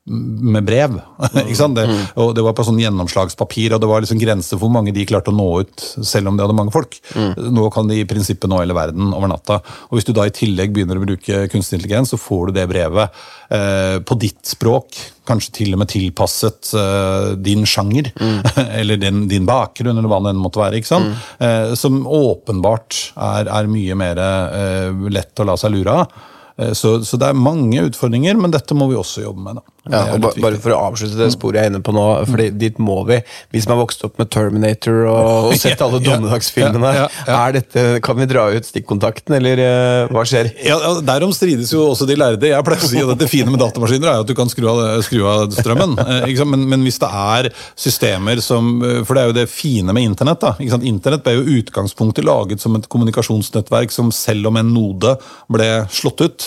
med brev. ikke sant? Det, og det var på sånn gjennomslagspapir, og det var liksom grenser for hvor mange de klarte å nå ut, selv om de hadde mange folk. Nå kan de i prinsippet nå hele verden over natta. Og Hvis du da i tillegg begynner å bruke kunstig intelligens, så får du det brevet eh, på ditt språk. Kanskje til og med tilpasset eh, din sjanger, eller din, din bakgrunn, eller hva det enn måtte være. ikke sant? Eh, som åpenbart er, er mye mer eh, lett å la seg lure av. Eh, Så, så det er mange utfordringer, men dette må vi også jobbe med. Ja, og ba- bare for å avslutte det sporet jeg er inne på nå, for dit må vi. Vi som har vokst opp med Terminator og, og sett alle dommedagsfilmene, ja, ja. er dette, kan vi dra ut stikkontakten, eller uh, hva skjer? Ja, Derom strides jo også de lærde. Jeg pleier å si at Det fine med datamaskiner er at du kan skru av, skru av strømmen. Eh? Men, men hvis det er systemer som For det er jo det fine med internett. da? Internett ble jo utgangspunktet laget som et kommunikasjonsnettverk som selv om en node ble slått ut,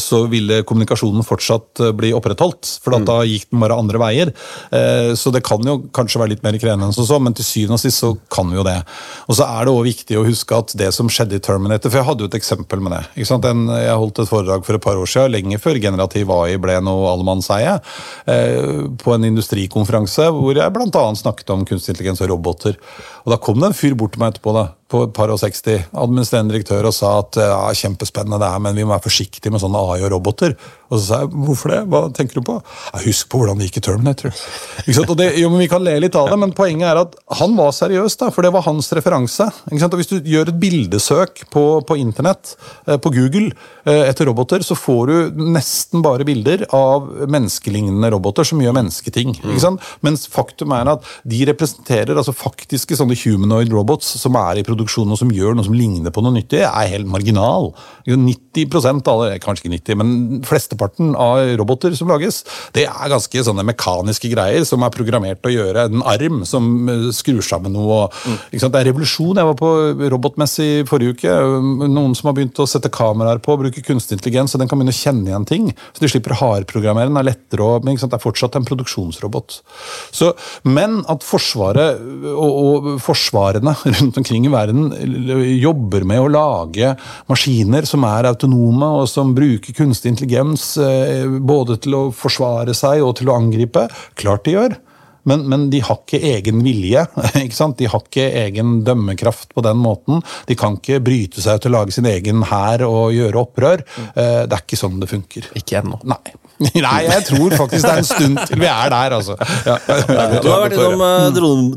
så ville kommunikasjonen fortsatt eh, bli opprettholdt. For at da gikk den bare andre veier. Eh, Så det kan jo kanskje være litt mer krevende enn som så, men til syvende og sist så kan vi jo det. Og så er det også viktig å huske at det som skjedde i Terminator For jeg hadde jo et eksempel med det. ikke sant? Jeg holdt et foredrag for et par år siden, lenge før generativ AI ble noe allemannseie, eh, på en industrikonferanse hvor jeg bl.a. snakket om kunstig intelligens og roboter. Og Da kom det en fyr bort til meg etterpå, da, på et par og 60, administrerende direktør, og sa at ja, kjempespennende det er, men vi må være forsiktige med sånne AI og roboter. Og så sa jeg hvorfor det? Hva tenker du på? Jeg husker på hvordan det gikk i Terminator. Og det, jo, men Vi kan le litt av det, men poenget er at han var seriøs, da, for det var hans referanse. Og Hvis du gjør et bildesøk på, på internett, eh, på Google, eh, etter roboter, så får du nesten bare bilder av menneskelignende roboter som gjør mennesketing. Sant? Mens faktum er at de representerer altså faktiske sånne humanoid robots som er i produksjon og som gjør noe som ligner på noe nyttig, er helt marginal. 90 av alle, kanskje ikke 90, men flesteparten av roboter som lages, det er ganske sånne mekaniske greier som er programmert til å gjøre en arm som eh, skrur sammen noe. sant? Det er revolusjon. Jeg var på robotmesse i forrige uke. Noen som har begynt å sette kameraer på, bruke kunstig intelligens, så den kan begynne å kjenne igjen ting. Så de slipper hardprogrammere den. er lettere å, ikke sant? Det er fortsatt en produksjonsrobot. Så, men at Forsvaret og, og forsvarene rundt omkring i verden jobber med å lage maskiner som er autonome, og som bruker kunstig intelligens både til å forsvare seg og til å angripe, klart de gjør. Men, men de har ikke egen vilje. ikke sant? De har ikke egen dømmekraft på den måten. De kan ikke bryte seg ut til å lage sin egen hær og gjøre opprør. Eh, Det er ikke sånn det funker. Ikke ennå. Nei. Nei, jeg tror faktisk det er en stund til vi er der, altså. Ja, det er Du har vært innom eh,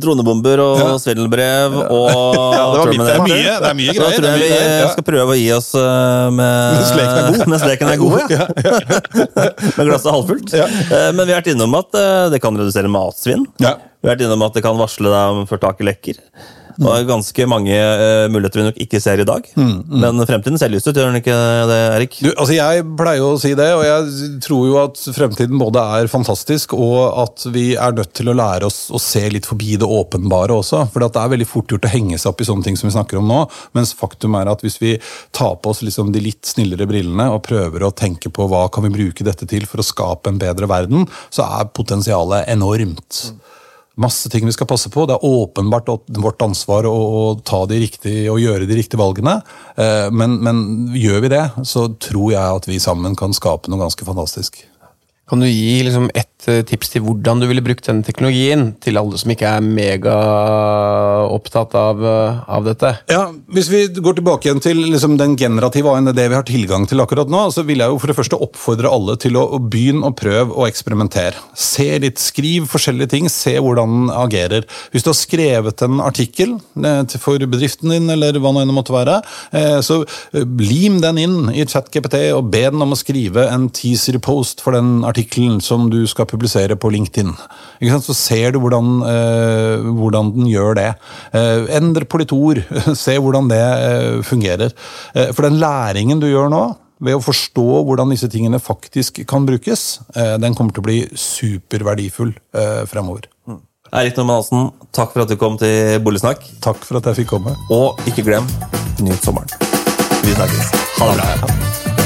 dronebomber og Ja. svindelbrev og det mitt Det er mye, det er mye greier. da tror jeg det vi ja. skal prøve å gi oss eh, med Mens leken er god. Er ja. med glasset halvfullt. Eh, Men vi har vært innom at eh, det kan redusere matsvinn. Ja. Vi har vært innom at det kan varsle deg om førtaket lekker. Det er ganske mange uh, muligheter vi nok ikke ser i dag. Men fremtiden ser lyst ut, gjør den ikke det, Erik? Du, altså Jeg pleier å si det, og jeg tror jo at fremtiden både er fantastisk, og at vi er nødt til å lære oss å se litt forbi det åpenbare også. For det er veldig fort gjort å henge seg opp i sånne ting som vi snakker om nå. Mens faktum er at hvis vi tar på oss liksom de litt snillere brillene og prøver å tenke på hva kan vi bruke dette til for å skape en bedre verden, så er potensialet enormt. Masse ting vi skal passe på. Det er åpenbart vårt ansvar å, å ta de riktige og gjøre de riktige valgene. Eh, Men, men gjør vi det, så tror jeg at vi sammen kan skape noe ganske fantastisk. Kan du gi liksom ett eh, tips til hvordan du ville brukt denne teknologien, til alle som ikke er megaopptatt av, eh, av dette? Ja, Hvis vi går tilbake igjen til liksom, den generative AI-en, det vi har tilgang til akkurat nå, så vil jeg jo for det første oppfordre alle til å, å begynne å prøve å eksperimentere. Se litt, Skriv forskjellige ting, se hvordan den agerer. Hvis du har skrevet en artikkel eh, for bedriften din, eller hva nå enn det måtte være, så lim den inn i ChatGPT og be den om å skrive en teaser post for den artikkelen artikkelen som du skal publisere på LinkedIn. Ikke sant? Så ser du hvordan, eh, hvordan den gjør det. Eh, endre politor, se hvordan det eh, fungerer. Eh, for den læringen du gjør nå, ved å forstå hvordan disse tingene faktisk kan brukes, eh, den kommer til å bli superverdifull eh, fremover. Eirik Normann Hansen, takk for at du kom til Boligsnakk. Takk for at jeg fikk komme. Og ikke glem, nyt sommeren. Vi snakkes. Ha det bra.